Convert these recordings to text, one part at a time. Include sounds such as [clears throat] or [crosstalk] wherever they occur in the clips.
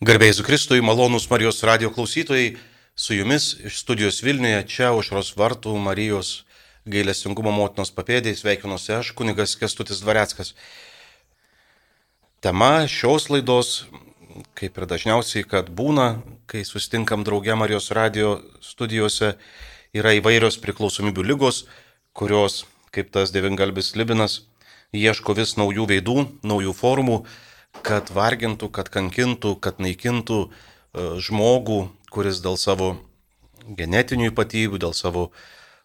Garbėjai Zukristui, malonūs Marijos radio klausytojai, su jumis iš studijos Vilniuje, čia užros vartų Marijos gailestingumo motinos papėdės sveikinuosi aš, kunigas Kestutis Dvareckas. Tema šios laidos, kaip ir dažniausiai, kad būna, kai sustinkam draugė Marijos radio studijose, yra įvairios priklausomybių lygos, kurios, kaip tas devingalbis Libinas, ieško vis naujų veidų, naujų formų kad vargintų, kad kankintų, kad naikintų e, žmogų, kuris dėl savo genetinių ypatybių, dėl savo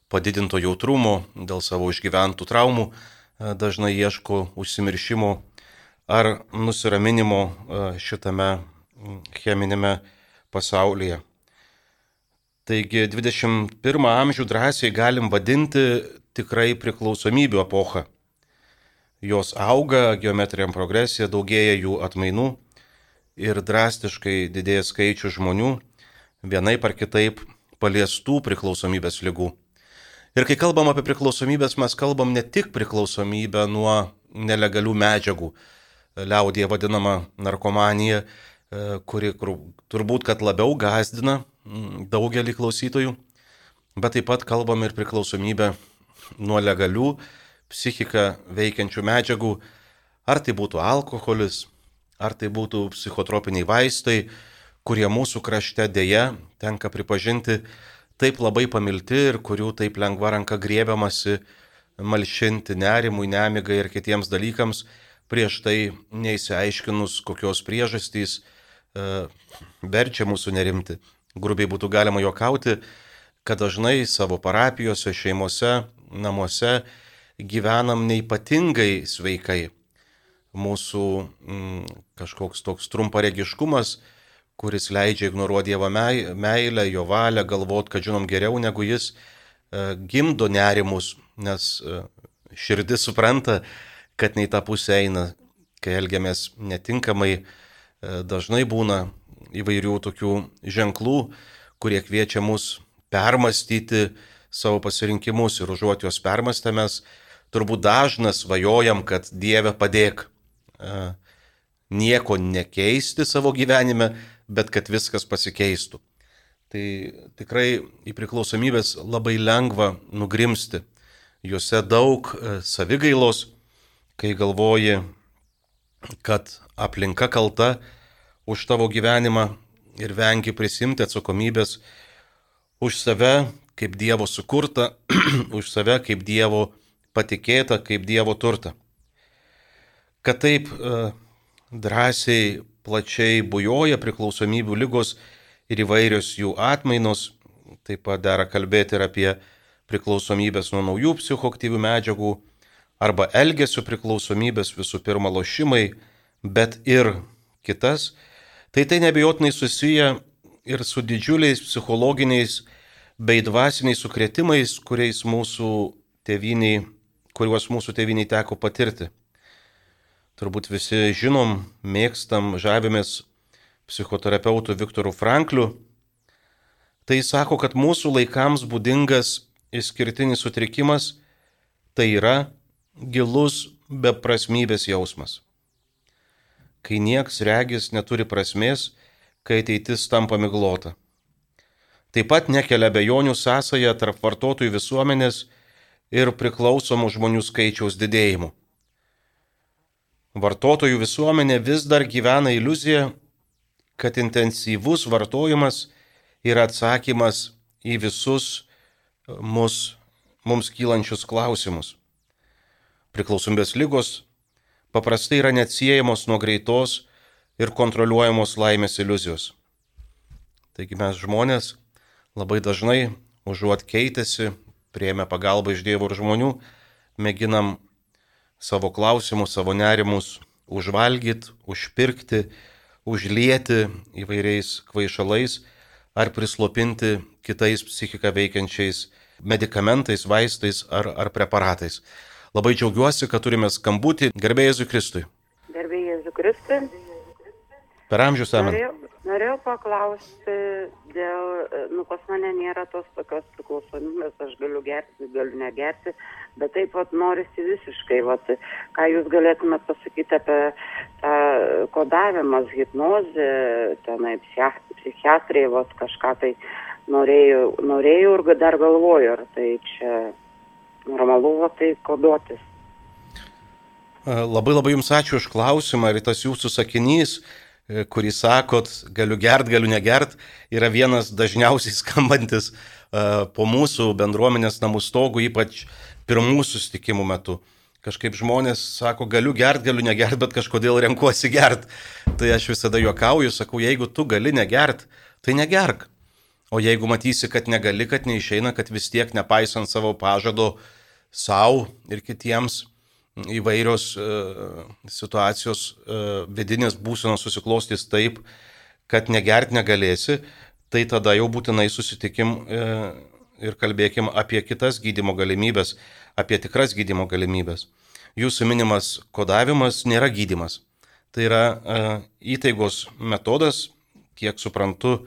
padidinto jautrumo, dėl savo išgyventų traumų e, dažnai ieško užsimiršimo ar nusiraminimo e, šitame cheminėme pasaulyje. Taigi 21 amžių drąsiai galim vadinti tikrai priklausomybių epochą. Jos auga, geometriniam progresija, daugėja jų atmainų ir drastiškai didėja skaičių žmonių vienaip ar kitaip paliestų priklausomybės lygų. Ir kai kalbam apie priklausomybės, mes kalbam ne tik priklausomybę nuo nelegalių medžiagų, liaudėje vadinama narkomanija, kuri turbūt kad labiau gazdina daugelį klausytojų, bet taip pat kalbam ir priklausomybę nuo legalių psichiką veikiančių medžiagų, ar tai būtų alkoholis, ar tai būtų psichotropiniai vaistai, kurie mūsų krašte dėja, tenka pripažinti, taip labai pamilti ir kurių taip lengva ranka grėbiamasi malšinti nerimui, nemigai ir kitiems dalykams, prieš tai neįsiaiškinus, kokios priežastys e, verčia mūsų nerimti. Grubiai būtų galima juokauti, kad dažnai savo parapijose, šeimose, namuose gyvenam neipatingai sveikai. Mūsų mm, kažkoks toks trumparegiškumas, kuris leidžia ignoruoti Dievo meilę, jo valią, galvot, kad žinom geriau negu jis, e, gimdo nerimus, nes e, širdis supranta, kad nei tą pusę eina, kai elgiamės netinkamai, e, dažnai būna įvairių tokių ženklų, kurie kviečia mus permastyti savo pasirinkimus ir užuot juos permastę mes turbūt dažnas svajojam, kad Dieve padėk nieko nekeisti savo gyvenime, bet kad viskas pasikeistų. Tai tikrai į priklausomybės labai lengva nugrimsti. Juose daug savigailos, kai galvoji, kad aplinka kalta už tavo gyvenimą ir vengi prisimti atsakomybės už save kaip Dievo sukurtą, [clears throat] už save kaip Dievo patikėta kaip Dievo turta. Kad taip e, drąsiai, plačiai bujoja priklausomybių lygos ir įvairios jų atmainos, taip pat dera kalbėti ir apie priklausomybės nuo naujų psichoktyvių medžiagų arba elgesio priklausomybės visų pirma lošimai, bet ir kitas, tai tai nebejotinai susiję ir su didžiuliais psichologiniais bei dvasiniais sukretimais, kuriais mūsų tėviniai kuriuos mūsų tėviniai teko patirti. Turbūt visi žinom, mėgstam, žavimės psichoterapeutų Viktoru Frankliu. Tai sako, kad mūsų laikams būdingas išskirtinis sutrikimas tai yra gilus beprasmybės jausmas. Kai nieks regis neturi prasmės, kai ateitis tampa miglota. Taip pat nekelia bejonių sąsaja tarp vartotojų visuomenės ir priklausomų žmonių skaičiaus didėjimu. Vartotojų visuomenė vis dar gyvena iliuzija, kad intensyvus vartojimas yra atsakymas į visus mus, mums kylančius klausimus. Priklausomybės lygos paprastai yra neatsiejamos nuo greitos ir kontroliuojamos laimės iliuzijos. Taigi mes žmonės labai dažnai užuot keitėsi prieėmę pagalbą iš Dievo ir žmonių, mėginam savo klausimus, savo nerimus užvalgyti, užpirkti, užlieti įvairiais kvaišalais ar prislopinti kitais psichiką veikiančiais medikamentais, vaistais ar, ar preparatais. Labai džiaugiuosi, kad turime skambutį. Gerbėjai Jėzui Kristui. Gerbėjai Jėzui Kristui. Per amžius amen. Norėjau, norėjau paklausti dėl, nu pas mane nėra tos tokios priklausomybės, aš galiu gerti, galiu negerti, bet taip pat norisi visiškai, vat, ką jūs galėtumėt pasakyti apie tą kodavimas, hipnozė, tenai psichiatrai, vos kažką tai norėjau, norėjau ir dar galvoju, ar tai čia normalu, va, tai koduotis. Labai labai Jums ačiū už klausimą ir tas Jūsų sakinys, e, kurį sakot, galiu gert, galiu negert, yra vienas dažniausiai [laughs] skambantis po mūsų bendruomenės namų stogų, ypač pirmų susitikimų metu. Kažkaip žmonės sako, galiu gert, galiu negert, bet kažkodėl renkuosi gert. Tai aš visada juokauju, sakau, jeigu tu gali negert, tai negerk. O jeigu matysi, kad negali, kad neišeina, kad vis tiek nepaisant savo pažado savo ir kitiems įvairios uh, situacijos uh, vidinės būsenos susiklostys taip, kad negert negalėsi, tai tada jau būtinai susitikim uh, ir kalbėkim apie kitas gydimo galimybės, apie tikras gydimo galimybės. Jūsų minimas kodavimas nėra gydimas. Tai yra įtaigos metodas, kiek suprantu,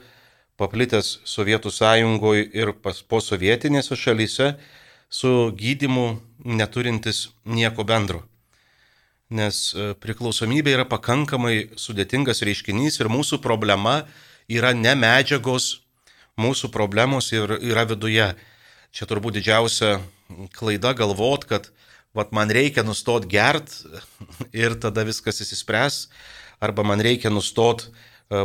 paplitęs Sovietų sąjungoje ir po sovietinėse šalyse, su gydimu neturintis nieko bendro. Nes e, priklausomybė yra pakankamai sudėtingas reiškinys ir mūsų problema yra ne medžiagos, mūsų problemos yra viduje. Čia turbūt didžiausia klaida galvot, kad vat, man reikia nustot gert [laughs] ir tada viskas įsispręs, arba man reikia nustot e,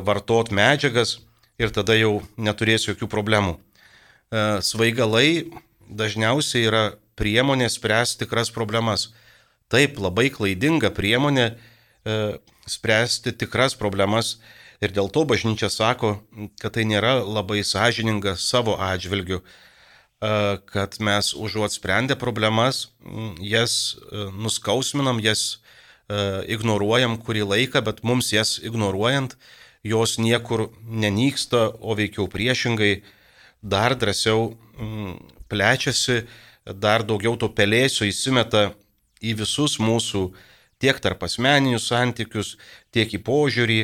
vartot medžiagas ir tada jau neturėsiu jokių problemų. E, svaigalai dažniausiai yra priemonė spręsti tikras problemas. Taip, labai klaidinga priemonė e, spręsti tikras problemas ir dėl to bažnyčia sako, kad tai nėra labai sąžininga savo atžvilgiu, e, kad mes užuot sprendę problemas, jas e, nuskausminam, jas e, ignoruojam kurį laiką, bet mums jas ignoruojant, jos niekur nenyksta, o veikiau priešingai dar drąsiau plečiasi, dar daugiau to pelėsio įsimeta į visus mūsų tiek tarp asmeninius santykius, tiek į požiūrį,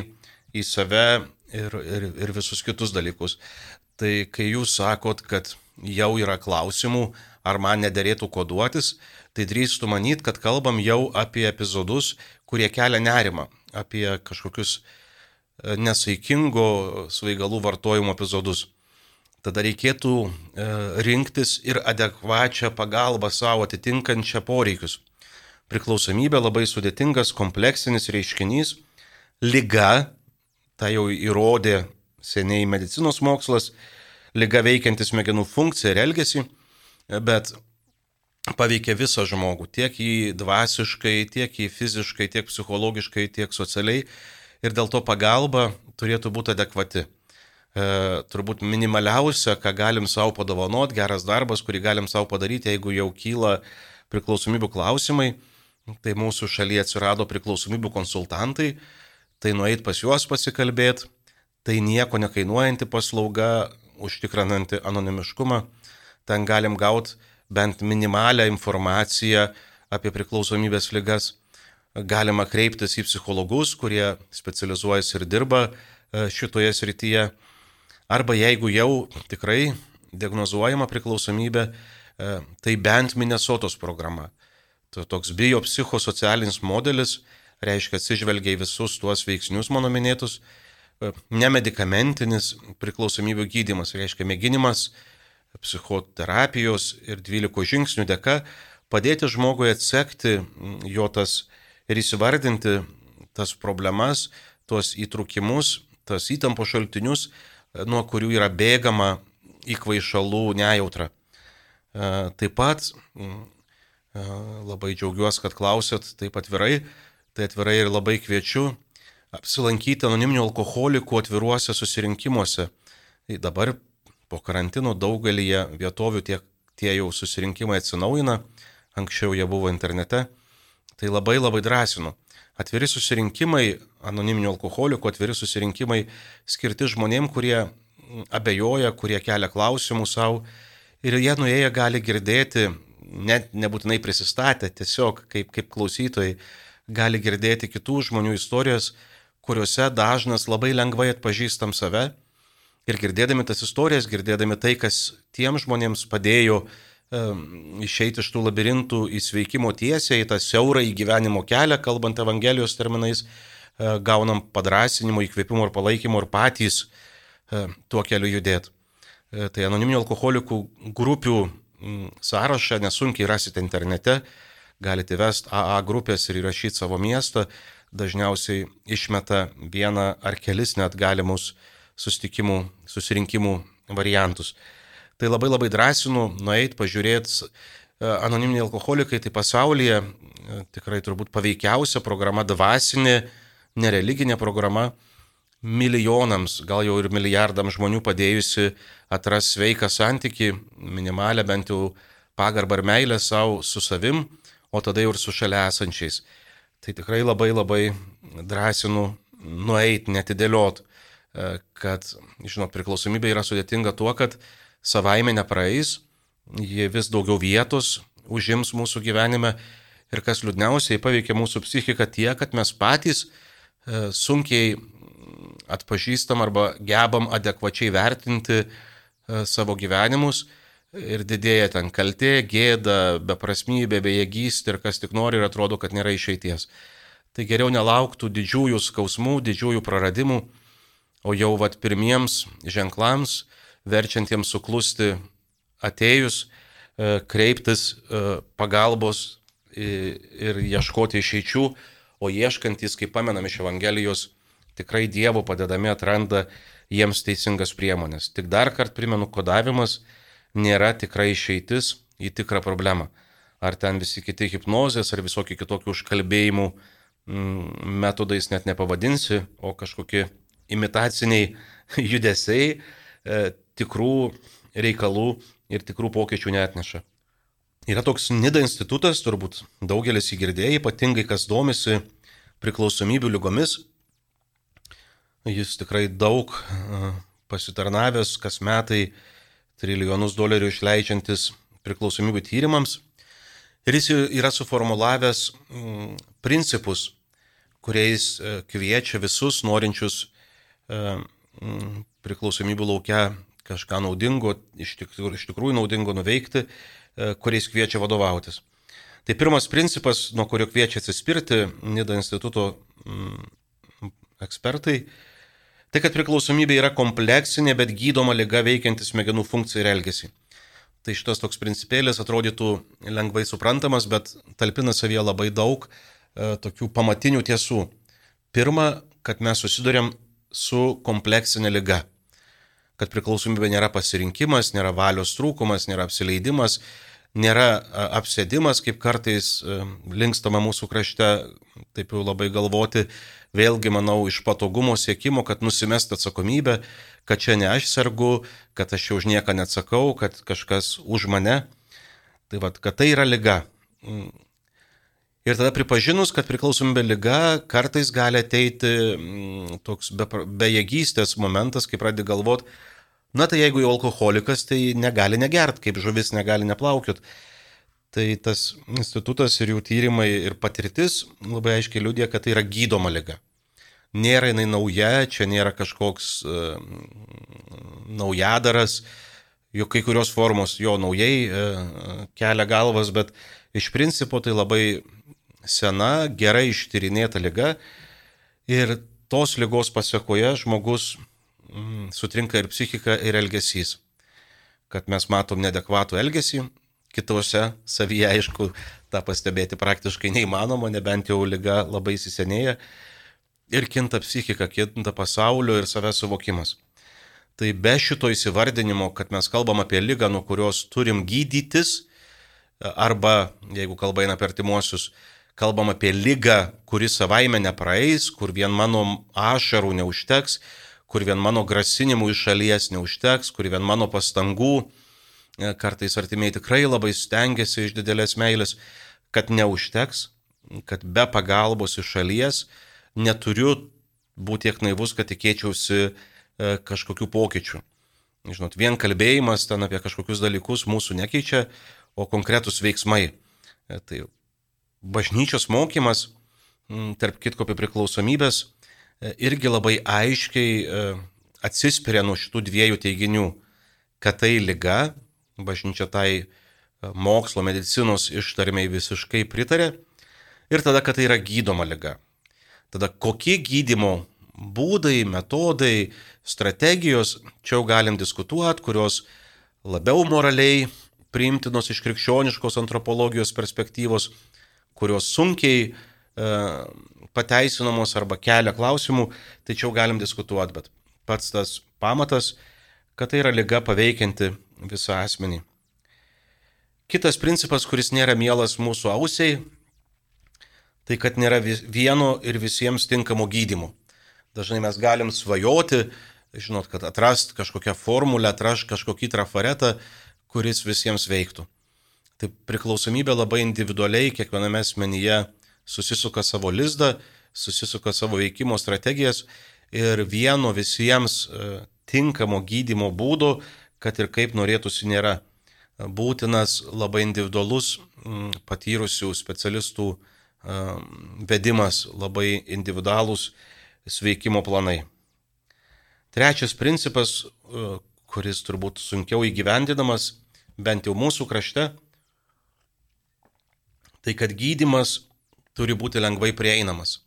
į save ir, ir, ir visus kitus dalykus. Tai kai jūs sakot, kad jau yra klausimų, ar man nederėtų koduotis, tai drįstu manyti, kad kalbam jau apie epizodus, kurie kelia nerimą, apie kažkokius e, nesaikingo svaigalų vartojimo epizodus tada reikėtų e, rinktis ir adekvačią pagalbą savo atitinkančią poreikius. Priklausomybė labai sudėtingas, kompleksinis reiškinys, lyga, tai jau įrodė seniai medicinos mokslas, lyga veikianti smegenų funkciją ir elgesį, bet paveikia visą žmogų, tiek į dvasiškai, tiek į fiziškai, tiek psichologiškai, tiek socialiai. Ir dėl to pagalba turėtų būti adekvati e, turbūt minimaliausia, ką galim savo padovanot, geras darbas, kurį galim savo padaryti, jeigu jau kyla priklausomybių klausimai, tai mūsų šalyje atsirado priklausomybių konsultantai, tai nueit pas juos pasikalbėti, tai nieko nekainuojanti paslauga, užtikrinanti anonimiškumą, ten galim gauti bent minimalę informaciją apie priklausomybės lygas. Galima kreiptis į psichologus, kurie specializuojasi ir dirba e, šitoje srityje. Arba jeigu jau tikrai diagnozuojama priklausomybė, e, tai bent Minnesotos programa. Toks biopsichosocialinis modelis reiškia atsižvelgia į visus tuos veiksnius mano minėtus, e, nemedikamentinis priklausomybių gydimas, reiškia mėginimas psichoterapijos ir 12 žingsnių dėka padėti žmogui atsekti jo tas ir įsivardinti tas problemas, tuos įtrukimus, tas įtampo šaltinius, nuo kurių yra bėgama į kvaišalų nejautrą. E, taip pat mm, e, labai džiaugiuosi, kad klausėt taip atvirai, tai atvirai ir labai kviečiu apsilankyti anoniminių alkoholikų atviruose susirinkimuose. Tai dabar po karantino daugelį vietovių tie, tie jau susirinkimai atsinaujina, anksčiau jie buvo internete. Tai labai labai drąsinu. Atviri susirinkimai, anoniminių alkoholikų, atviri susirinkimai skirti žmonėm, kurie abejoja, kurie kelia klausimų savo ir jie nuėję gali girdėti, net nebūtinai prisistatę, tiesiog kaip, kaip klausytojai, gali girdėti kitų žmonių istorijas, kuriuose dažnas labai lengvai atpažįstam save. Ir girdėdami tas istorijas, girdėdami tai, kas tiem žmonėms padėjo uh, išeiti iš tų labirintų į sveikimo tiesę, į tą siaurą į gyvenimo kelią, kalbant Evangelijos terminais, gaunam padrasinimo, įkvėpimo ir palaikymo ir patys tuo keliu judėti. Tai anoniminių alkoholikų grupių sąrašą nesunkiai rasite internete, galite vesti AA grupės ir įrašyti savo miestą, dažniausiai išmeta vieną ar kelis net galimus sustikimų, susirinkimų variantus. Tai labai labai drąsinu nueiti, pažiūrėti, e, anoniminiai alkoholikai tai pasaulyje e, tikrai turbūt paveikiausia programa, dvasinė, nereliginė programa, milijonams, gal jau ir milijardams žmonių padėjusi atras sveiką santyki, minimalę bent jau pagarbą ir meilę savo su savim, o tada jau ir su šalia esančiais. Tai tikrai labai labai drąsinu nueiti, netidėliot, e, kad, žinot, priklausomybė yra sudėtinga tuo, kad savaime nepraeis, jie vis daugiau vietos užims mūsų gyvenime ir kas liūdniausiai paveikia mūsų psichiką tiek, kad mes patys e, sunkiai atpažįstam arba gebam adekvačiai vertinti e, savo gyvenimus ir didėja ten kaltė, gėda, beprasmybė, bejėgystė ir kas tik nori ir atrodo, kad nėra išeities. Tai geriau nelauktų didžiųjų skausmų, didžiųjų praradimų, o jau vad pirmiems ženklams, verčiantiems suklusti atėjus, e, kreiptis e, pagalbos ir ieškoti išeičių, o ieškantis, kaip pamenam iš Evangelijos, tikrai Dievo padedami atranda jiems teisingas priemonės. Tik dar kartą primenu, kodavimas nėra tikra išeitis į tikrą problemą. Ar ten visi kiti hipnozės, ar visokie kitokių užkalbėjimų mm, metodais net nepavadinsi, o kažkokie imitaciniai [laughs] judesiai e, tikrų reikalų ir tikrų pokyčių neatneša. Yra toks Nida institutas, turbūt daugelis įgirdėjai, ypatingai kas domisi priklausomybių lygomis, Jis tikrai daug pasitarnavęs, kas metai trilijonus dolerių išleidžiantis priklausomybių tyrimams. Ir jis yra suformulavęs mm, principus, kuriais e, kviečia visus norinčius e, mm, priklausomybių laukia kažką naudingo, iš tikrųjų, iš tikrųjų naudingo nuveikti, e, kuriais kviečia vadovautis. Tai pirmas principas, nuo kurio kviečia atsispirti Nida instituto mm, ekspertai, Tai kad priklausomybė yra kompleksinė, bet gydoma lyga veikianti smegenų funkciją ir elgesį. Tai šitas toks principėlis atrodytų lengvai suprantamas, bet talpina savyje labai daug e, tokių pamatinių tiesų. Pirma, kad mes susidurėm su kompleksinė lyga. Kad priklausomybė nėra pasirinkimas, nėra valios trūkumas, nėra apsileidimas, nėra apsėdimas, kaip kartais linkstama mūsų krašte, taip jau labai galvoti, vėlgi, manau, iš patogumo siekimo, kad nusimest atsakomybę, kad čia ne aš sergu, kad aš jau už nieką neatsakau, kad kažkas už mane. Tai vad, kad tai yra lyga. Ir tada pripažinus, kad priklausomybė lyga, kartais gali ateiti mm, toks be, bejėgystės momentas, kai pradedi galvoti, na tai jeigu jau alkoholikas, tai negali negert, kaip žuvis negali neplaukiot. Tai tas institutas ir jų tyrimai ir patirtis labai aiškiai liūdė, kad tai yra gydoma lyga. Nėra jinai nauja, čia nėra kažkoks uh, naujadaras, jo kai kurios formos jo naujai uh, kelia galvas, bet iš principo tai labai sena, gerai ištyrinėta lyga ir tos lygos pasiekoje žmogus sutrinka ir psichika, ir elgesys. Kad mes matom nedekvatų elgesį, kitose savyje, aišku, tą pastebėti praktiškai neįmanoma, nebent jau lyga labai įsisenėja. Ir kinta psichika, kinta pasaulio ir savęs suvokimas. Tai be šito įsivardinimo, kad mes kalbam apie lygą, nuo kurios turim gydytis, arba, jeigu kalba eina per artimuosius, kalbam apie lygą, kuri savaime nepraeis, kur vien mano ašarų neužteks, kur vien mano grasinimų iš šalies neužteks, kur vien mano pastangų E, kartais artimiai tikrai labai stengiasi iš didelės meilės, kad neužteks, kad be pagalbos iš šalies neturiu būti tiek naivus, kad tikėčiausi e, kažkokių pokyčių. Žinot, vien kalbėjimas ten apie kažkokius dalykus mūsų nekeičia, o konkretus veiksmai. E, tai bažnyčios mokymas, tarp kitko apie priklausomybės, irgi labai aiškiai atsispiria nuo šitų dviejų teiginių, kad tai lyga, bažnyčia tai e, mokslo medicinos ištarmiai visiškai pritarė. Ir tada, kad tai yra gydoma lyga. Tada kokie gydimo būdai, metodai, strategijos, čia jau galim diskutuoti, kurios labiau moraliai priimtinos iš krikščioniškos antropologijos perspektyvos, kurios sunkiai e, pateisinamos arba kelia klausimų, čia jau galim diskutuoti, bet pats tas pamatas, kad tai yra lyga paveikianti visą asmenį. Kitas principas, kuris nėra mielas mūsų ausiai, tai kad nėra vieno ir visiems tinkamo gydimo. Dažnai mes galim svajoti, žinot, kad atrast kažkokią formulę, atrast kažkokį trafaretą, kuris visiems veiktų. Tai priklausomybė labai individualiai kiekviename asmenyje susisuka savo lizdą, susisuka savo veikimo strategijas ir vieno visiems e, tinkamo gydimo būdo, kad ir kaip norėtųsi, nėra. Būtinas labai individualus patyrusių specialistų e, vedimas, labai individualūs sveikimo planai. Trečias principas, e, kuris turbūt sunkiau įgyvendinamas, bent jau mūsų krašte, tai kad gydimas turi būti lengvai prieinamas.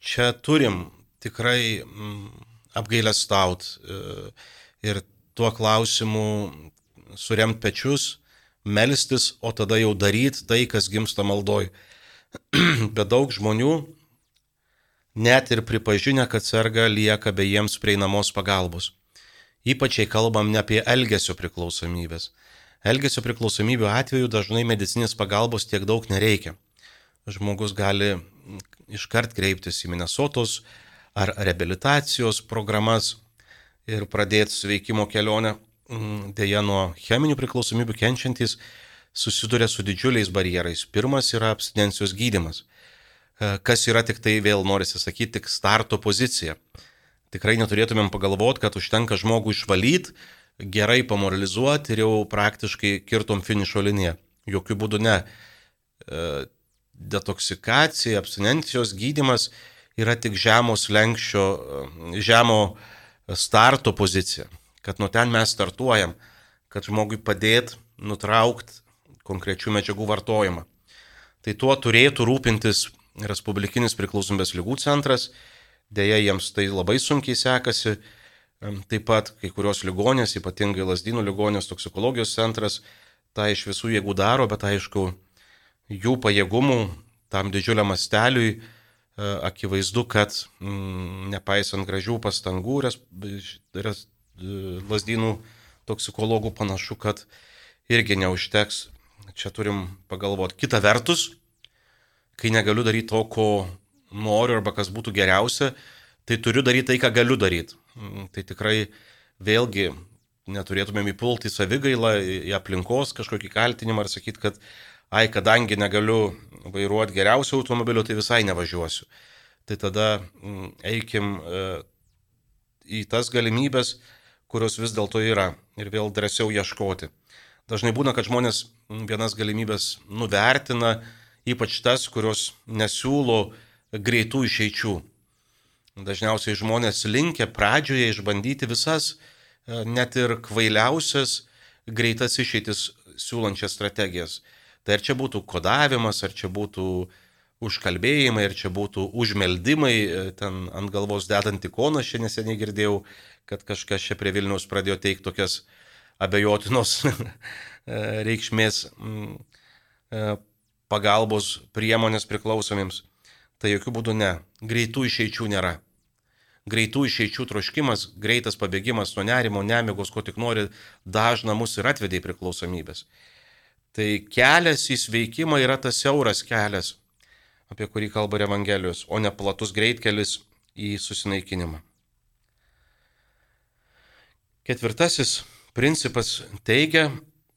Čia turim tikrai mm, apgailę staut e, ir tuo klausimu suremt pečius, melstis, o tada jau daryti tai, kas gimsta maldoj. [clears throat] Bet daug žmonių net ir pripažinę, kad serga, lieka be jiems prieinamos pagalbos. Ypač jei kalbam ne apie elgesio priklausomybės. Elgesio priklausomybių atveju dažnai medicinės pagalbos tiek daug nereikia. Žmogus gali iškart kreiptis į Minnesotos ar rehabilitacijos programas ir pradėti sveikimo kelionę. Deja, nuo cheminių priklausomybių kenčiantys susiduria su didžiuliais barjerais. Pirmas yra abstinencijos gydimas. E, kas yra tik tai, vėl norisi sakyti, tik starto pozicija. Tikrai neturėtumėm pagalvoti, kad užtenka žmogų išvalyti, gerai pamoralizuoti ir jau praktiškai kirtom finišo liniją. Jokių būdų ne. Detoksikacija, abstinencijos gydimas yra tik žemos lenkščio, žemo starto pozicija. Kad nuo ten mes startuojam, kad žmogui padėt nutraukti konkrečių medžiagų vartojimą. Tai tuo turėtų rūpintis Respublikinis priklausomybės lygų centras, dėja jiems tai labai sunkiai sekasi, taip pat kai kurios ligonės, ypatingai Lasdynų ligonės toksikologijos centras, tą iš visų jėgų daro, bet aišku, jų pajėgumų tam didžiuliam masteliui e, akivaizdu, kad m, mm, nepaisant gražių pastangų res, res, lasdynų toksikologų panašu, kad irgi neužteks. Čia turim pagalvoti. Kita vertus, kai negaliu daryti to, ko noriu arba kas būtų geriausia, tai turiu daryti tai, ką galiu daryti. Mm, tai tikrai vėlgi neturėtumėm įpulti į savigailą, į aplinkos kažkokį kaltinimą ar sakyti, kad, ai, kadangi negaliu vairuoti geriausio automobilio, tai visai nevažiuosiu. Tai tada mm, eikim e, į tas galimybės, kurios vis dėlto yra ir vėl drąsiau ieškoti. Dažnai būna, kad žmonės vienas galimybės nuvertina, ypač tas, kurios nesiūlo greitų išeičių. Dažniausiai žmonės linkia pradžioje išbandyti visas, e, net ir kvailiausias greitas išeitis siūlančias strategijas. Tai ar čia būtų kodavimas, ar čia būtų užkalbėjimai, ar čia būtų užmeldimai, e, ten ant galvos dedant ikoną, šiandien neseniai girdėjau, kad kažkas čia prie Vilniaus pradėjo teikti tokias abejotinos [laughs] e, reikšmės pagalbos priemonės priklausomiems. Tai jokių būdų ne. Greitų išeičių nėra. Greitų išeičių troškimas, greitas pabėgimas nuo nerimo, nemigos, ko tik nori, dažna mus ir atvedė į priklausomybės. Tai kelias į sveikimą yra tas siauras kelias, apie kurį kalba Evangelijos, o ne platus greitkelis į susineikinimą. Ketvirtasis principas teigia,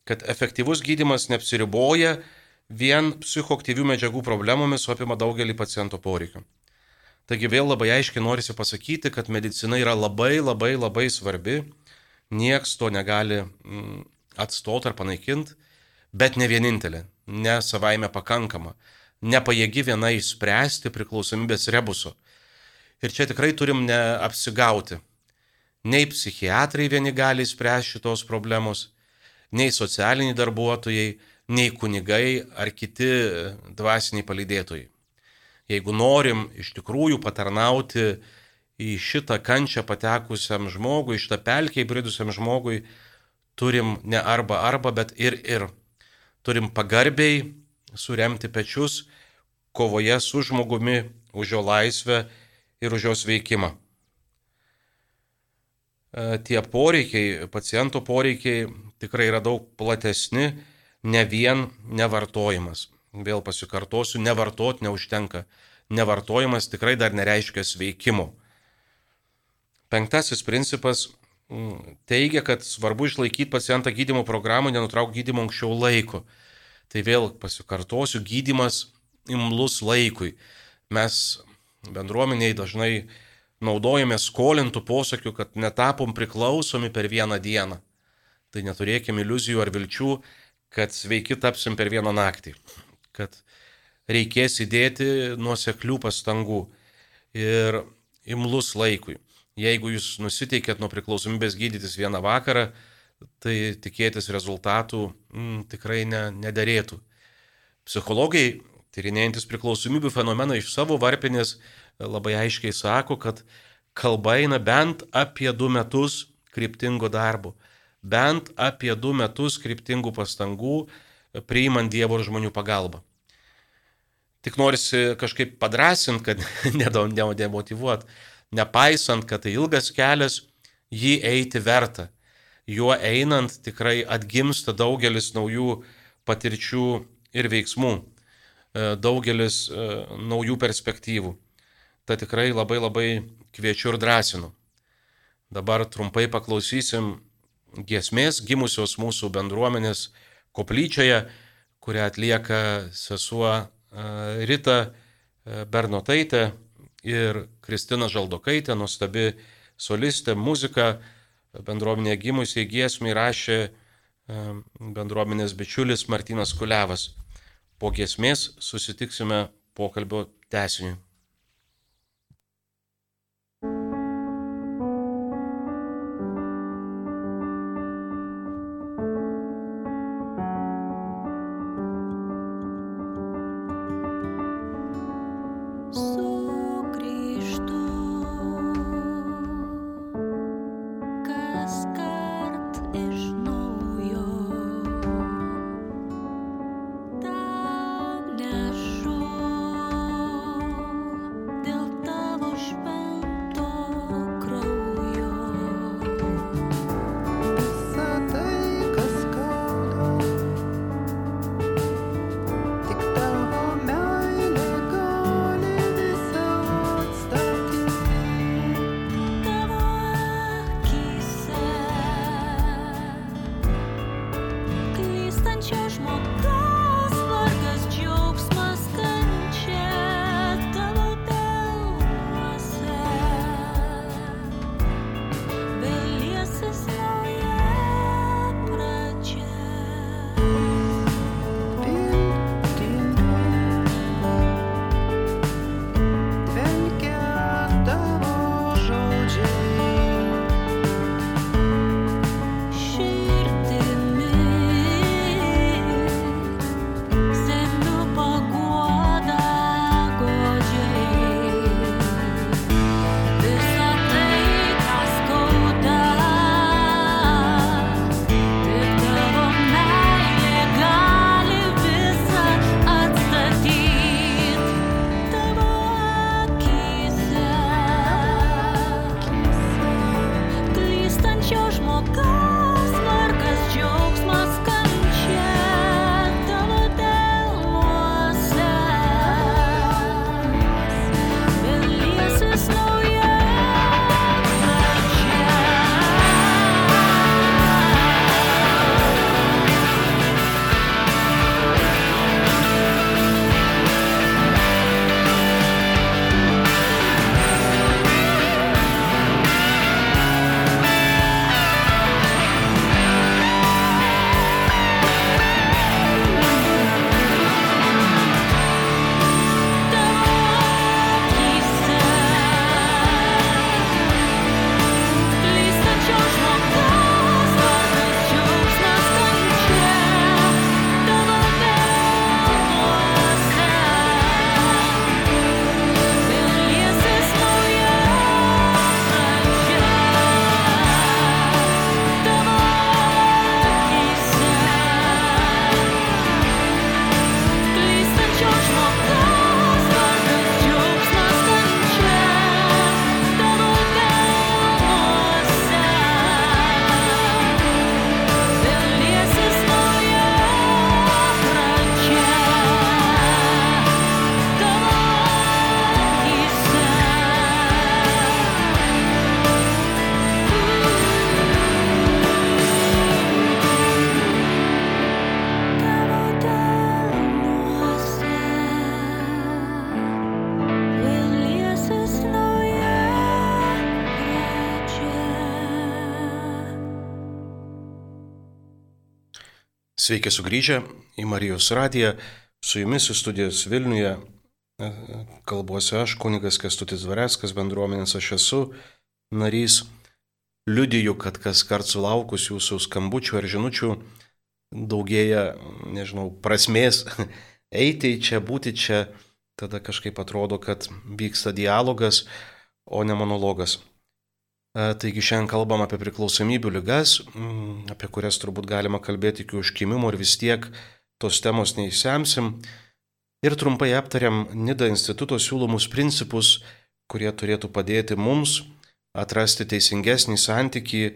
kad efektyvus gydimas neapsiriboja vien psichoaktyvių medžiagų problemomis, o apima daugelį paciento poreikių. Taigi vėl labai aiškiai norisi pasakyti, kad medicina yra labai labai labai svarbi, nieks to negali mm, atstoti ar panaikinti, bet ne vienintelė, ne savaime pakankama, nepajėgi viena išspręsti priklausomybės rebuso. Ir čia tikrai turim neapsigauti. Nei psichiatrai vieni gali spręsti šitos problemos, nei socialiniai darbuotojai, nei kunigai ar kiti dvasiniai palydėtojai. Jeigu norim iš tikrųjų patarnauti į šitą kančią patekusiam žmogui, šitą pelkę įbridusiam žmogui, turim ne arba arba, bet ir ir. Turim pagarbiai suremti pečius kovoje su žmogumi už jo laisvę ir už jos veikimą. E, tie poreikiai, paciento poreikiai tikrai yra daug platesni, ne vien nevartojimas. Vėl pasikartosiu, nevartot neužtenka. Nevartojimas tikrai dar nereiškia sveikimo. Penktasis principas teigia, kad svarbu išlaikyti pacientą gydimo programą, nenutraukti gydimo anksčiau laiko. Tai vėl pasikartosiu, gydimas imlus laikui. Mes bendruomeniai dažnai naudojame skolintų posakių, kad netapom priklausomi per vieną dieną. Tai neturėkime iliuzijų ar vilčių, kad sveiki tapsim per vieną naktį. Kad reikės įdėti nuoseklių pastangų ir imlus laikui. Jeigu jūs nusiteikėt nuo priklausomybės gydytis vieną vakarą, tai tikėtis rezultatų mm, tikrai ne, nederėtų. Psichologai, tyrinėjantis priklausomybių fenomeną iš savo varpinės, labai aiškiai sako, kad kalba eina bent apie du metus kryptingo darbo, bent apie du metus kryptingų pastangų priimant Dievo ir žmonių pagalbą. Tik norisi kažkaip padrasinti, kad [laughs] nedemotivuot, nepaisant, kad tai ilgas kelias, jį eiti verta. Juo einant tikrai atgimsta daugelis naujų patirčių ir veiksmų, e, daugelis e, naujų perspektyvų tai tikrai labai labai kviečiu ir drąsinu. Dabar trumpai paklausysim giesmės gimusios mūsų bendruomenės koplyčioje, kurią atlieka sesuo e, Rita Bernotaitė ir Kristina Žaldokaitė, nuostabi solistė, muzika, bendruomenė gimusiai giesmį rašė bendruomenės bičiulis Martinas Kulevas. Po giesmės susitiksime pokalbio tęsiniu. Sveiki sugrįžę į Marijos radiją. Su jumis į studijos Vilniuje e, kalbuosiu aš, kunigas Kestutis Vareskas, bendruomenės aš esu narys. Liudiju, kad kas kart sulaukus jūsų skambučių ar žinučių daugėja, nežinau, prasmės [laughs] eiti čia, būti čia. Tada kažkaip atrodo, kad vyksta dialogas, o ne monologas. E, taigi šiandien kalbam apie priklausomybių lygas, mm, apie kurias turbūt galima kalbėti iki užkimimo ir vis tiek tos temos neįsemsim. Ir trumpai aptariam NIDA instituto siūlomus principus, kurie turėtų padėti mums atrasti teisingesnį santyki e,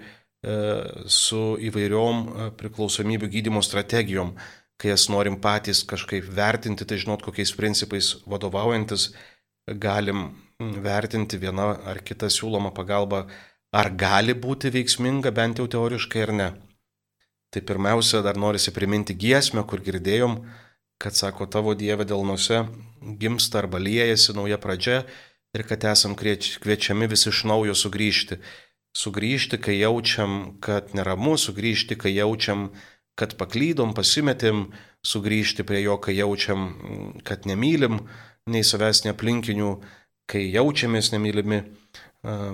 su įvairiom e, priklausomybių gydimo strategijom. Kai jas norim patys kažkaip vertinti, tai žinot, kokiais principais vadovaujantis galim vertinti vieną ar kitą siūlomą pagalbą, ar gali būti veiksminga bent jau teoriškai ar ne. Tai pirmiausia, dar norisi priminti giesmę, kur girdėjom, kad sako tavo Dieve dėlnuose gimsta arba liejasi nauja pradžia ir kad esam kviečiami visi iš naujo sugrįžti. Sugrįžti, kai jaučiam, kad neramu, sugrįžti, kai jaučiam, kad paklydom, pasimetėm, sugrįžti prie jo, kai jaučiam, kad nemylim nei savęs, nei aplinkinių, kai jaučiamės nemylimi,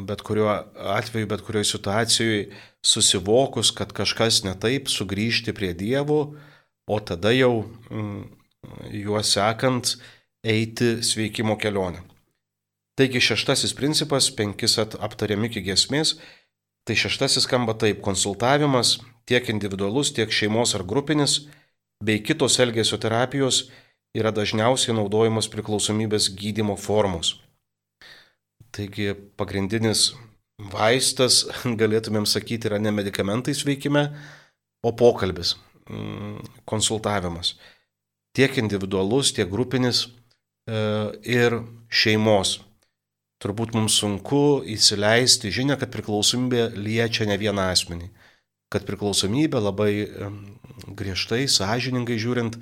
bet kuriuo atveju, bet kurioje situacijoje susivokus, kad kažkas ne taip, sugrįžti prie Dievo, o tada jau juos sekant eiti sveikimo kelionę. Taigi šeštasis principas, penkis aptariami iki gesmės, tai šeštasis skamba taip - konsultavimas tiek individualus, tiek šeimos ar grupinis, bei kitos elgesio terapijos yra dažniausiai naudojamos priklausomybės gydimo formos. Taigi pagrindinis vaistas, [laughs] galėtumėm sakyti, yra ne medikamentais veikime, o pokalbis, mm, konsultavimas. Tiek individualus, tiek grupinis e, ir šeimos. Turbūt mums sunku įsileisti žinę, kad priklausomybė liečia ne vieną asmenį. Kad priklausomybė labai griežtai, sąžiningai žiūrint,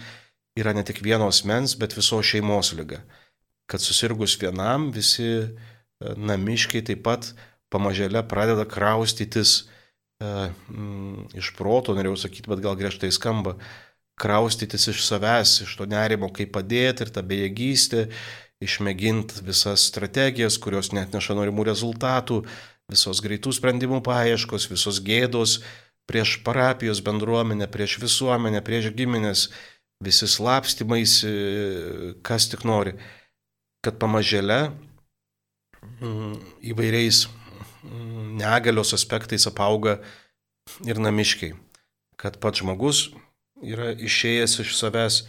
yra ne tik vienos mens, bet visos šeimos lyga. Kad susirgus vienam visi namiškiai taip pat pamažėle pradeda kraustytis e, mm, iš proto, norėjau sakyti, bet gal griežtai skamba, kraustytis iš savęs, iš to nerimo, kaip padėti ir tą bejėgystę, išmėginti visas strategijas, kurios net neša norimų rezultatų, visos greitų sprendimų paieškos, visos gėdos prieš parapijos bendruomenę, prieš visuomenę, prieš giminės, visi slapstymais, kas tik nori. Kad pamažėle Mm, įvairiais mm, negalios aspektais apauga ir namiškiai. Kad pats žmogus yra išėjęs iš savęs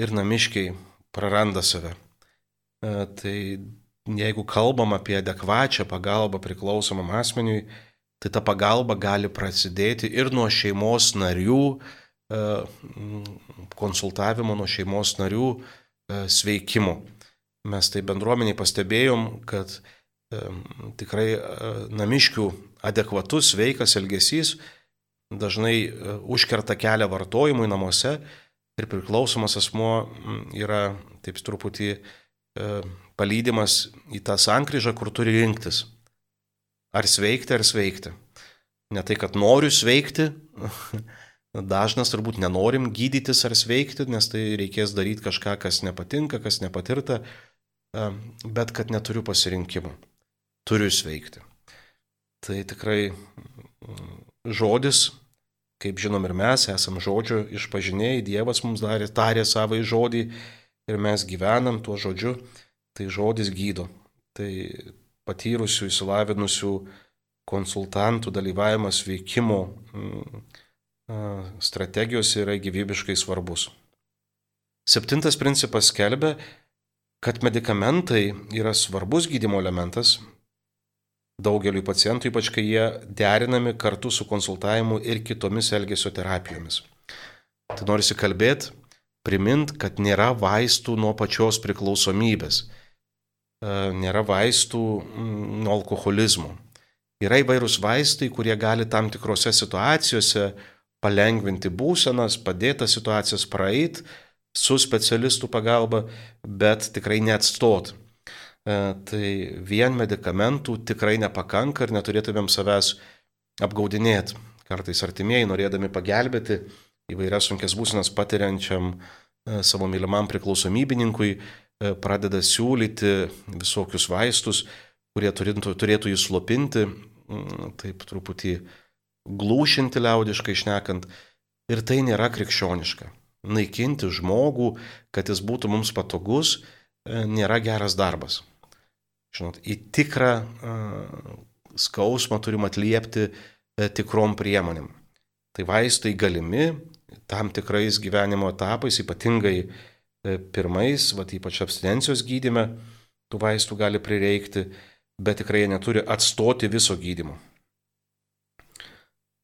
ir namiškiai praranda save. E, tai jeigu kalbam apie adekvačią pagalbą priklausomam asmeniui, tai ta pagalba gali prasidėti ir nuo šeimos narių, e, konsultavimo nuo šeimos narių e, sveikimo. Mes tai bendruomeniai pastebėjom, kad e, tikrai e, namiškių adekvatus, sveikas elgesys dažnai e, užkerta kelią vartojimui namuose ir priklausomas asmo yra taip truputį e, palydimas į tą sankryžą, kur turi rinktis. Ar sveikti, ar sveikti. Ne tai, kad noriu sveikti, [laughs] dažnas turbūt nenorim gydytis ar sveikti, nes tai reikės daryti kažką, kas nepatinka, kas nepatirta bet kad neturiu pasirinkimo. Turiu sveikti. Tai tikrai mm, žodis, kaip žinom ir mes, esam žodžio išpažinėjai, Dievas mums darė, tarė savo žodį ir mes gyvenam tuo žodžiu, tai žodis gydo. Tai patyrusių, įsilavinusių konsultantų dalyvavimas veikimo mm, strategijos yra gyvybiškai svarbus. Septintas principas skelbia, kad medikamentai yra svarbus gydimo elementas daugeliu pacientų, ypač kai jie derinami kartu su konsultavimu ir kitomis elgesio terapijomis. Tai norisi kalbėti, primint, kad nėra vaistų nuo pačios priklausomybės, nėra vaistų mm, nuo alkoholizmo. Yra įvairūs vaistai, kurie gali tam tikrose situacijose palengvinti būsenas, padėti situacijas praeit, su specialistų pagalba, bet tikrai neatstot. E, tai vien medikamentų tikrai nepakanka ir neturėtumėm savęs apgaudinėti. Kartais artimieji, norėdami pagelbėti, įvairias sunkes būsinas patiriančiam savo mylimam priklausomybininkui pradeda siūlyti visokius vaistus, kurie turėtų, turėtų jį slopinti, mm, taip truputį glūšinti liaudiškai išnekant. Ir tai nėra krikščioniška. Naikinti žmogų, kad jis būtų mums patogus, nėra geras darbas. Žinot, į tikrą uh, skausmą turim atliepti uh, tikrom priemonėm. Tai vaistai galimi tam tikrais gyvenimo etapais, ypatingai pirmais, va, ypač abstinencijos gydime, tų vaistų gali prireikti, bet tikrai jie neturi atstoti viso gydimo.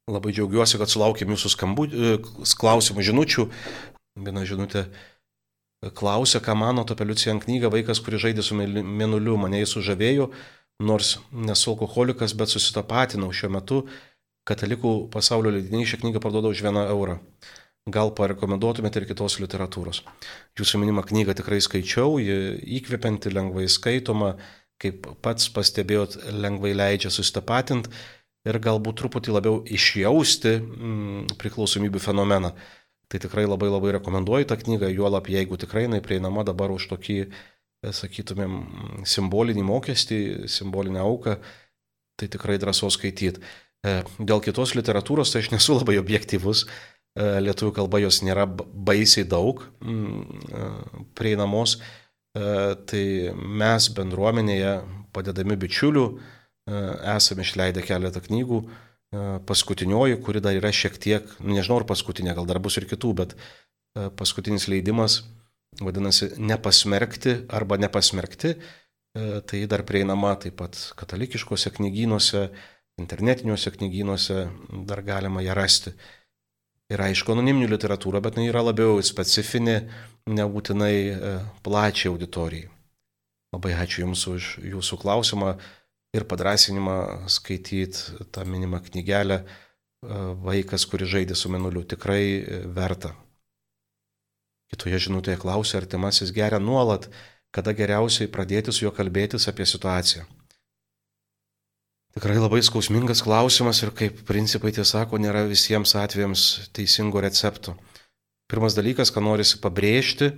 Labai džiaugiuosi, kad sulaukėm jūsų skambų, klausimų žinučių. Viena žinutė Klausė, ką mano apie Liucijan knygą Vaikas, kuris žaidė su mėnuliu, mane jis sužavėjo, nors nesu alkoholikas, bet susitapatinau šiuo metu. Katalikų pasaulio leidiniai šią knygą parduoda už vieną eurą. Gal parekomenduotumėte ir kitos literatūros. Jūsų minimą knygą tikrai skaičiau, ji įkvepianti, lengvai skaitoma, kaip pats pastebėjot, lengvai leidžia susitapatinti ir galbūt truputį labiau išjausti mm, priklausomybių fenomeną. Tai tikrai labai labai rekomenduoju tą knygą, juolap jeigu tikrai jinai prieinama dabar už tokį, e, sakytumėm, simbolinį mokestį, simbolinę auką, tai tikrai drąsos skaityti. E, dėl kitos literatūros tai aš nesu labai objektivus, e, lietuvių kalba jos nėra baisiai daug mm, prieinamos, tai mes bendruomenėje padedami bičiulių esame išleidę keletą knygų, E, paskutinioji, kuri dar yra šiek tiek, nu, nežinau ar paskutinė, gal dar bus ir kitų, bet e, paskutinis leidimas vadinasi nepasmerkti arba nepasmerkti, e, tai dar prieinama taip pat katalikiškose knygynuose, internetiniuose knygynuose, dar galima ją rasti. Ir aišku, anoniminių literatūra, bet jinai yra labiau specifinė, nebūtinai plačiai auditorijai. Labai ačiū Jums už Jūsų klausimą ir padrasinimą skaityti tą minimą knygelę e, Vaikas, kuris žaidė su menuliu, tikrai e, verta. Kitoje žinutėje klausia, artimasis geria nuolat, kada geriausiai pradėti su juo kalbėtis apie situaciją. Tikrai labai skausmingas klausimas ir kaip principai tie sako, nėra visiems atvejams teisingo recepto. Pirmas dalykas, ką norisi pabrėžti,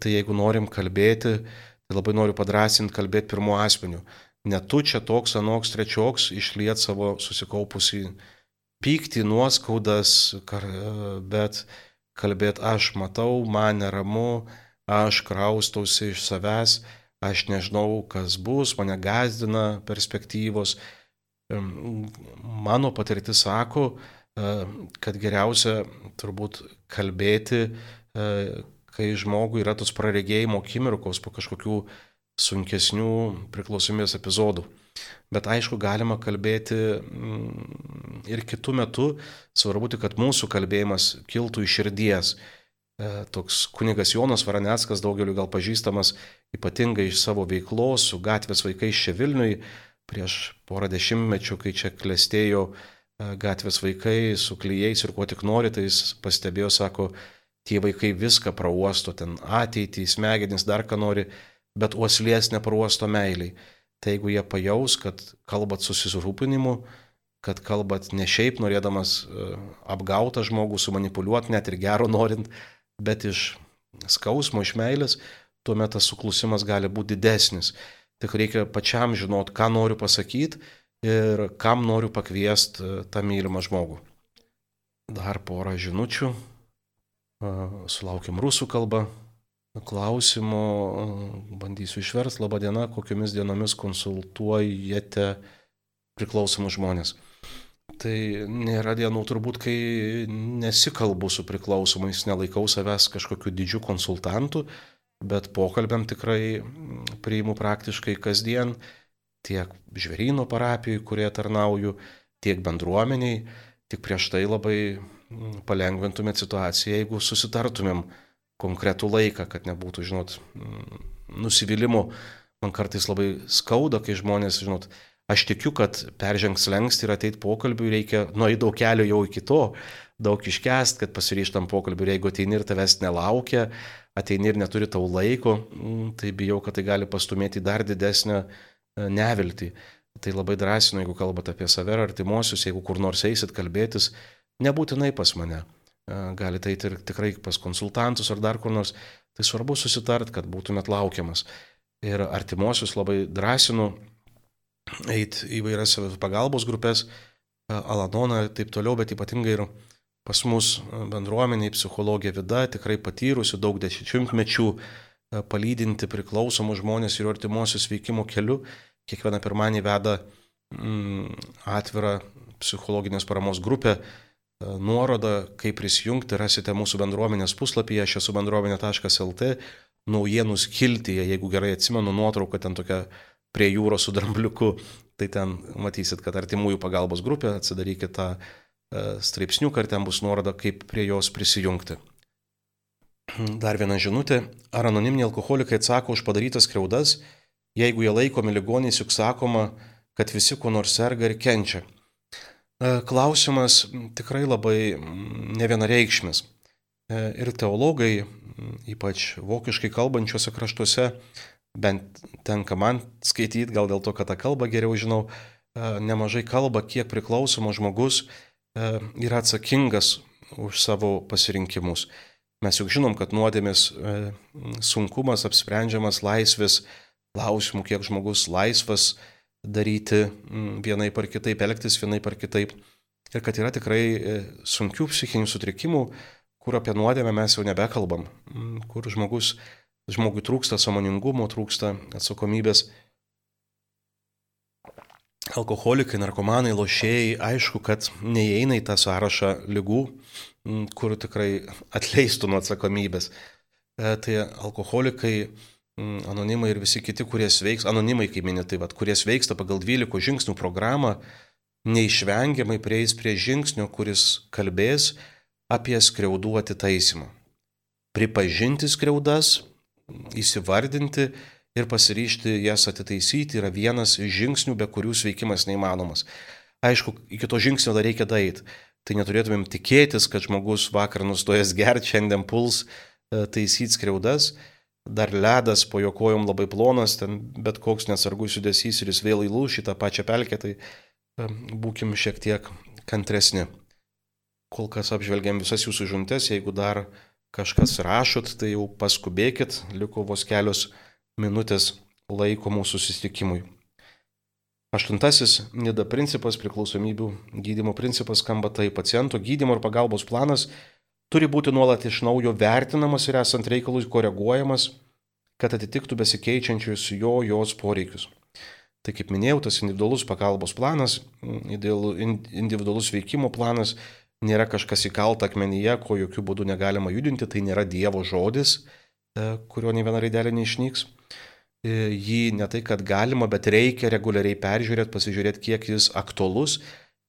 tai jeigu norim kalbėti, tai labai noriu padrasinti kalbėti pirmo asmeniu ne tu čia toks, anoks, trečioks, išliet savo susikaupusį pyktį, nuoskaudas, bet kalbėti aš matau, man neramu, aš kraustausi iš savęs, aš nežinau, kas bus, mane gazdina perspektyvos. Mano patirtis sako, kad geriausia turbūt kalbėti, kai žmogui yra tos praregėjimo akimirkos po kažkokių sunkesnių priklausomybės epizodų. Bet aišku, galima kalbėti mm, ir kitų metų, svarbu tik, kad mūsų kalbėjimas kiltų iš širdies. E, toks kunigas Jonas Varaneckas, daugeliu gal pažįstamas, ypatingai iš savo veiklos su gatvės vaikais čia Vilniui, prieš porą dešimtmečių, kai čia klestėjo e, gatvės vaikai su klyjais ir kuo tik nori, tai jis pastebėjo, sako, tie vaikai viską prauosto, ten ateitį, smegenys dar ką nori bet uoslės neparuosto meiliai. Tai jeigu jie pajaus, kad kalbat susirūpinimu, kad kalbat ne šiaip norėdamas e, apgautą žmogų, sumanipuliuoti, net ir gero norint, bet iš skausmo, iš meilės, tuomet tas suklusimas gali būti didesnis. Tik reikia pačiam žinot, ką noriu pasakyti ir kam noriu pakviesti e, tą mylimą žmogų. Dar porą žinučių. E, sulaukim rusų kalbą klausimo, bandysiu išversti, laba diena, kokiomis dienomis konsultuojate priklausomus žmonės. Tai nėra dienų turbūt, kai nesikalbu su priklausomais, nelaikau savęs kažkokiu didžiu konsultantu, bet pokalbėm tikrai priimu praktiškai kasdien, tiek žvėryno parapijai, kurie tarnauju, tiek bendruomeniai, tik prieš tai labai palengvintumėt situaciją, jeigu susitartumėm konkretų laiką, kad nebūtų, žinot, nusivylimų. Man kartais labai skauda, kai žmonės, žinot, aš tikiu, kad peržengs lengsti ir ateiti pokalbiui reikia nueiti daug kelio jau iki to, daug iškest, kad pasiryštam pokalbiui ir jeigu ateini ir tavęs nelaukia, ateini ir neturi tau laiko, mm, tai bijau, kad tai gali pastumėti dar didesnę e, neviltį. Tai labai drąsinu, jeigu kalbate apie save ar artimuosius, jeigu kur nors eisit kalbėtis, nebūtinai pas mane. Galite eiti ir tikrai pas konsultantus ar dar kur nors. Tai svarbu susitart, kad būtumėt laukiamas. Ir artimuosius labai drąsinu eiti į vairias pagalbos grupės, Alanoną ir taip toliau, bet ypatingai ir pas mus bendruomeniai psichologija vida, tikrai patyrusi daug dešimtmečių palydinti priklausomus žmonės ir artimuosius veikimo keliu. Kiekvieną pirmąjį veda mm, atvirą psichologinės paramos grupę. Nuorodą, kaip prisijungti, rasite mūsų bendruomenės puslapyje, aš esu bendruomenė.lt, naujienų skiltyje, jeigu gerai atsimenu nuotrauką ten tokia prie jūros su drambliuku, tai ten matysit, kad artimųjų pagalbos grupė, atsidarykite tą e, straipsniuką ir ten bus nuoroda, kaip prie jos prisijungti. Dar viena žinutė. Ar anoniminiai alkoholikai atsako už padarytas kreudas, jeigu jie laikomi ligoniais, juk sakoma, kad visi kuo nors serga ir kenčia? E, klausimas tikrai labai nevienareikšmis. E, ir teologai, ypač vokiškai kalbančiuose kraštuose, bent tenka man skaityti, gal dėl to, kad tą kalbą geriau žinau, e, nemažai kalba, kiek priklausomas žmogus yra atsakingas už savo pasirinkimus. Mes juk žinom, kad nuodėmės sunkumas apsprendžiamas laisvės klausimų, kiek žmogus laisvas daryti vienai par kitaip, elgtis vienai par kitaip. Ir kad yra tikrai sunkių psichinių sutrikimų, kur apie nuodėmę mes jau nebekalbam, kur žmogus žmogui trūksta samoningumo, trūksta atsakomybės. Alkoholikai, narkomanai, lošėjai, aišku, kad neįeina į tą sąrašą lygų, kur tikrai atleistų nuo atsakomybės. E, tai alkoholikai, anonimai ir visi kiti, kurie sveiks, anonimai, kaip minėtai, tai, kurie sveiksta pagal 12 žingsnių programą, neišvengiamai prieis prie žingsnio, kuris kalbės apie skriaudų atitaisymą. Pripažinti skriaudas įsivardinti ir pasiryšti jas atitaisyti yra vienas iš žingsnių, be kurių sveikimas neįmanomas. Aišku, iki to žingsnio dar reikia daeiti. Tai neturėtumėm tikėtis, kad žmogus vakar nustojęs gerti, šiandien puls e, taisyti skriaudas. Dar ledas po jo kojom labai plonas, ten bet koks nesargus judesys ir jis vėl įlūš į tą pačią pelkę, tai būkim šiek tiek kantresni. Kol kas apžvelgiam visas jūsų žuntes, jeigu dar kažkas rašot, tai jau paskubėkit, liko vos kelios minutės laiko mūsų susitikimui. Aštuntasis nida principas, priklausomybių gydimo principas skamba tai paciento gydimo ir pagalbos planas turi būti nuolat iš naujo vertinamas ir esant reikalui koreguojamas, kad atitiktų besikeičiančius jo jos poreikius. Tai kaip minėjau, tas individualus pagalbos planas, individualus veikimo planas nėra kažkas įkalta akmenyje, ko jokių būdų negalima judinti, tai nėra Dievo žodis, e, kurio ne viena raidelė neišnyks. E, jį ne tai, kad galima, bet reikia reguliariai peržiūrėti, pasižiūrėti, kiek jis aktuolus,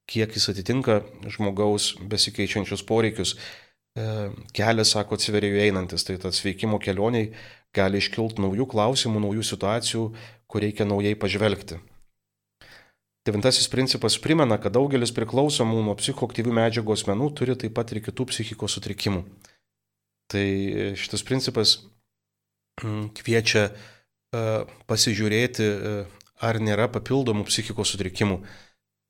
kiek jis atitinka žmogaus besikeičiančius poreikius. E, kelias, sako, atsiveria jų einantis, tai tas veikimo kelioniai gali iškilti naujų klausimų, naujų situacijų, kur reikia naujai pažvelgti. Devintasis principas primena, kad daugelis priklausomų nuo psichoaktyvių medžiagų asmenų turi taip pat ir kitų psichikos sutrikimų. Tai šitas principas mm, kviečia e, pasižiūrėti, e, ar nėra papildomų psichikos sutrikimų.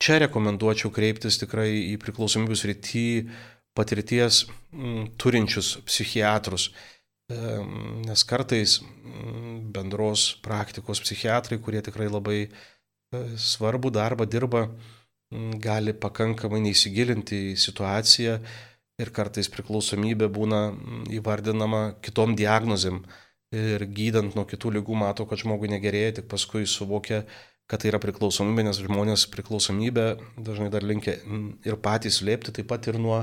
Čia rekomenduočiau kreiptis tikrai į priklausomybės rytį patirties mm, turinčius psichiatrus, e, nes kartais mm, bendros praktikos psichiatrai, kurie tikrai labai svarbų darbą dirba, gali pakankamai neįsigilinti į situaciją ir kartais priklausomybė būna įvardinama kitom diagnozėm. Ir gydant nuo kitų lygų mato, kad žmogui negerėja, tik paskui suvokia, kad tai yra priklausomybė, nes žmonės priklausomybę dažnai dar linkia ir patys slėpti, taip pat ir nuo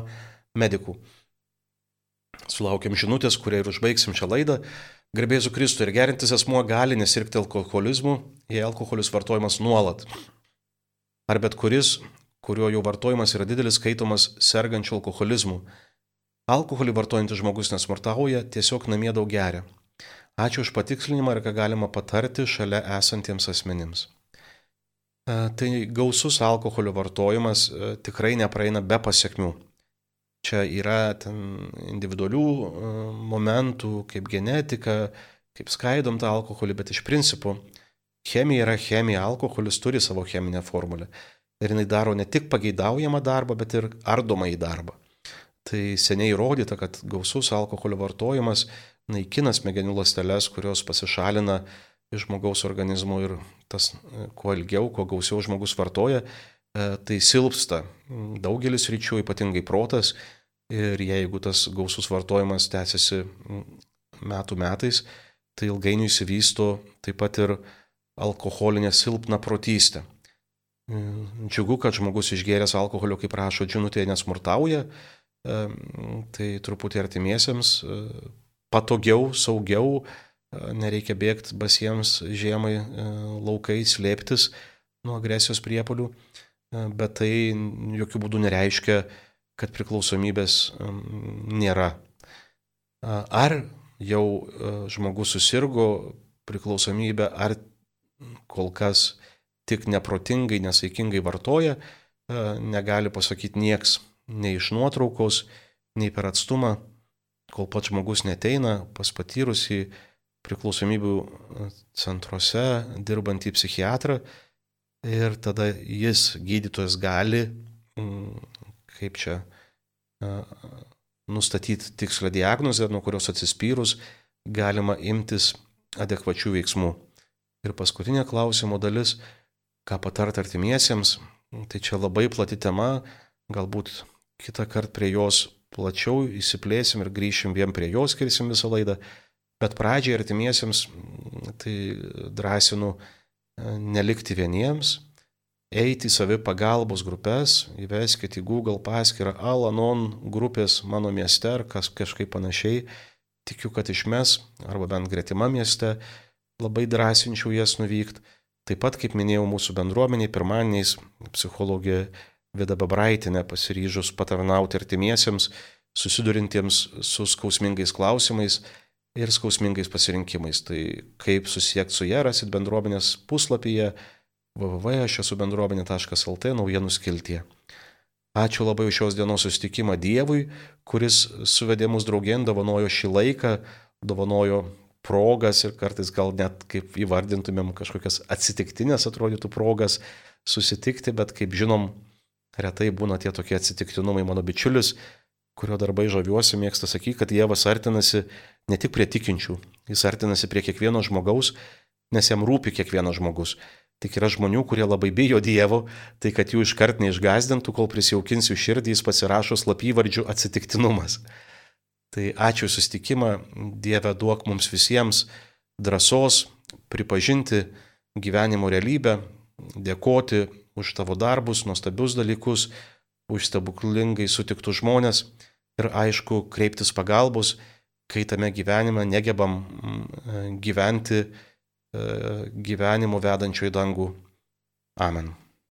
medikų. Sulaukėm žinutės, kurią ir užbaigsim šią laidą. Garbėsiu Kristų ir gerintis asmuo gali nesirgti alkoholizmu, jei alkoholis vartojamas nuolat. Ar bet kuris, kurio jau vartojimas yra didelis, skaitomas sergančiu alkoholizmu. Alkoholį vartojantis žmogus nesmurtauja, tiesiog namie daug geria. Ačiū už patikslinimą ir ką galima patarti šalia esantiems asmenims. E, tai gausus alkoholio vartojimas e, tikrai nepraeina be pasiekmių. Čia yra ten individualių e, momentų, kaip genetika, kaip skaidom tą alkoholį, bet iš principo chemija yra chemija, alkoholis turi savo cheminę formulę. Ir jinai daro ne tik pageidaujamą darbą, bet ir ardomą į darbą. Tai seniai įrodyta, kad gausus alkoholio vartojimas naikina smegenų ląsteles, kurios pasišalina iš žmogaus organizmo ir tas kuo ilgiau, kuo gausiau žmogus vartoja, tai silpsta daugelis ryčių, ypatingai protas. Ir jeigu tas gausus vartojimas tęsiasi metų metais, tai ilgainiui įsivysto taip pat ir alkoholinė silpna protystė. Džiugu, kad žmogus išgėręs alkoholio, kaip rašo žinutėje, nesmurtauja, tai truputį artimiesiems patogiau, saugiau, nereikia bėgti basiems žiemai laukais, slėptis nuo agresijos priepolių, bet tai jokių būdų nereiškia, kad priklausomybės nėra. Ar jau žmogus susirgo priklausomybę, ar kol kas tik neprotingai, nesaikingai vartoja, negali pasakyti nieks, nei iš nuotraukos, nei per atstumą, kol pats žmogus neteina pas patyrusį priklausomybių centruose dirbantį psichiatrą ir tada jis, gydytojas, gali, kaip čia, nustatyti tikslę diagnozę, nuo kurios atsispyrus galima imtis adekvačių veiksmų. Ir paskutinė klausimo dalis, ką patart artimiesiems, tai čia labai plati tema, galbūt kitą kartą prie jos plačiau įsiplėsim ir grįšim vien prie jos, skirsim visą laidą, bet pradžiai artimiesiems tai drąsinu nelikti vieniems, eiti į savi pagalbos grupės, įveskite į Google paskyrą Alanon grupės mano mieste ar kas kažkaip panašiai, tikiu, kad išmes, arba bent gretima mieste, labai drąsinčiau jas nuvykti. Taip pat, kaip minėjau, mūsų bendruomeniai pirmaniais psichologija Vida Babraitinė pasiryžus patarnauti artimiesiems, susidurintiems su skausmingais klausimais ir skausmingais pasirinkimais. Tai kaip susisiekti su ją rasit bendruomenės puslapyje www.aš-esu-bendruomenė.lt naujienų skiltyje. Ačiū labai už šios dienos susitikimą Dievui, kuris suvedė mus draugien, dovanojo šį laiką, dovanojo progas ir kartais gal net kaip įvardintumėm kažkokias atsitiktinės atrodytų progas susitikti, bet kaip žinom, retai būna tie tokie atsitiktinumai. Mano bičiulis, kurio darbai žaviuosi, mėgsta sakyti, kad Dievas artinasi ne tik prie tikinčių, jis artinasi prie kiekvieno žmogaus, nes jam rūpi kiekvienas žmogus. Tik yra žmonių, kurie labai bijo Dievo, tai kad jų iškart neišgazdintų, kol prisijaukinsiu širdį, jis pasirašo slapyvardžių atsitiktinumas. Tai ačiū sustikimą, Dieve duok mums visiems drąsos pripažinti gyvenimo realybę, dėkoti už tavo darbus, nuostabius dalykus, už stebuklingai sutiktus žmonės ir aišku kreiptis pagalbos, kai tame gyvenime negebam mm, gyventi gyvenimu vedančiu į dangų. Amen.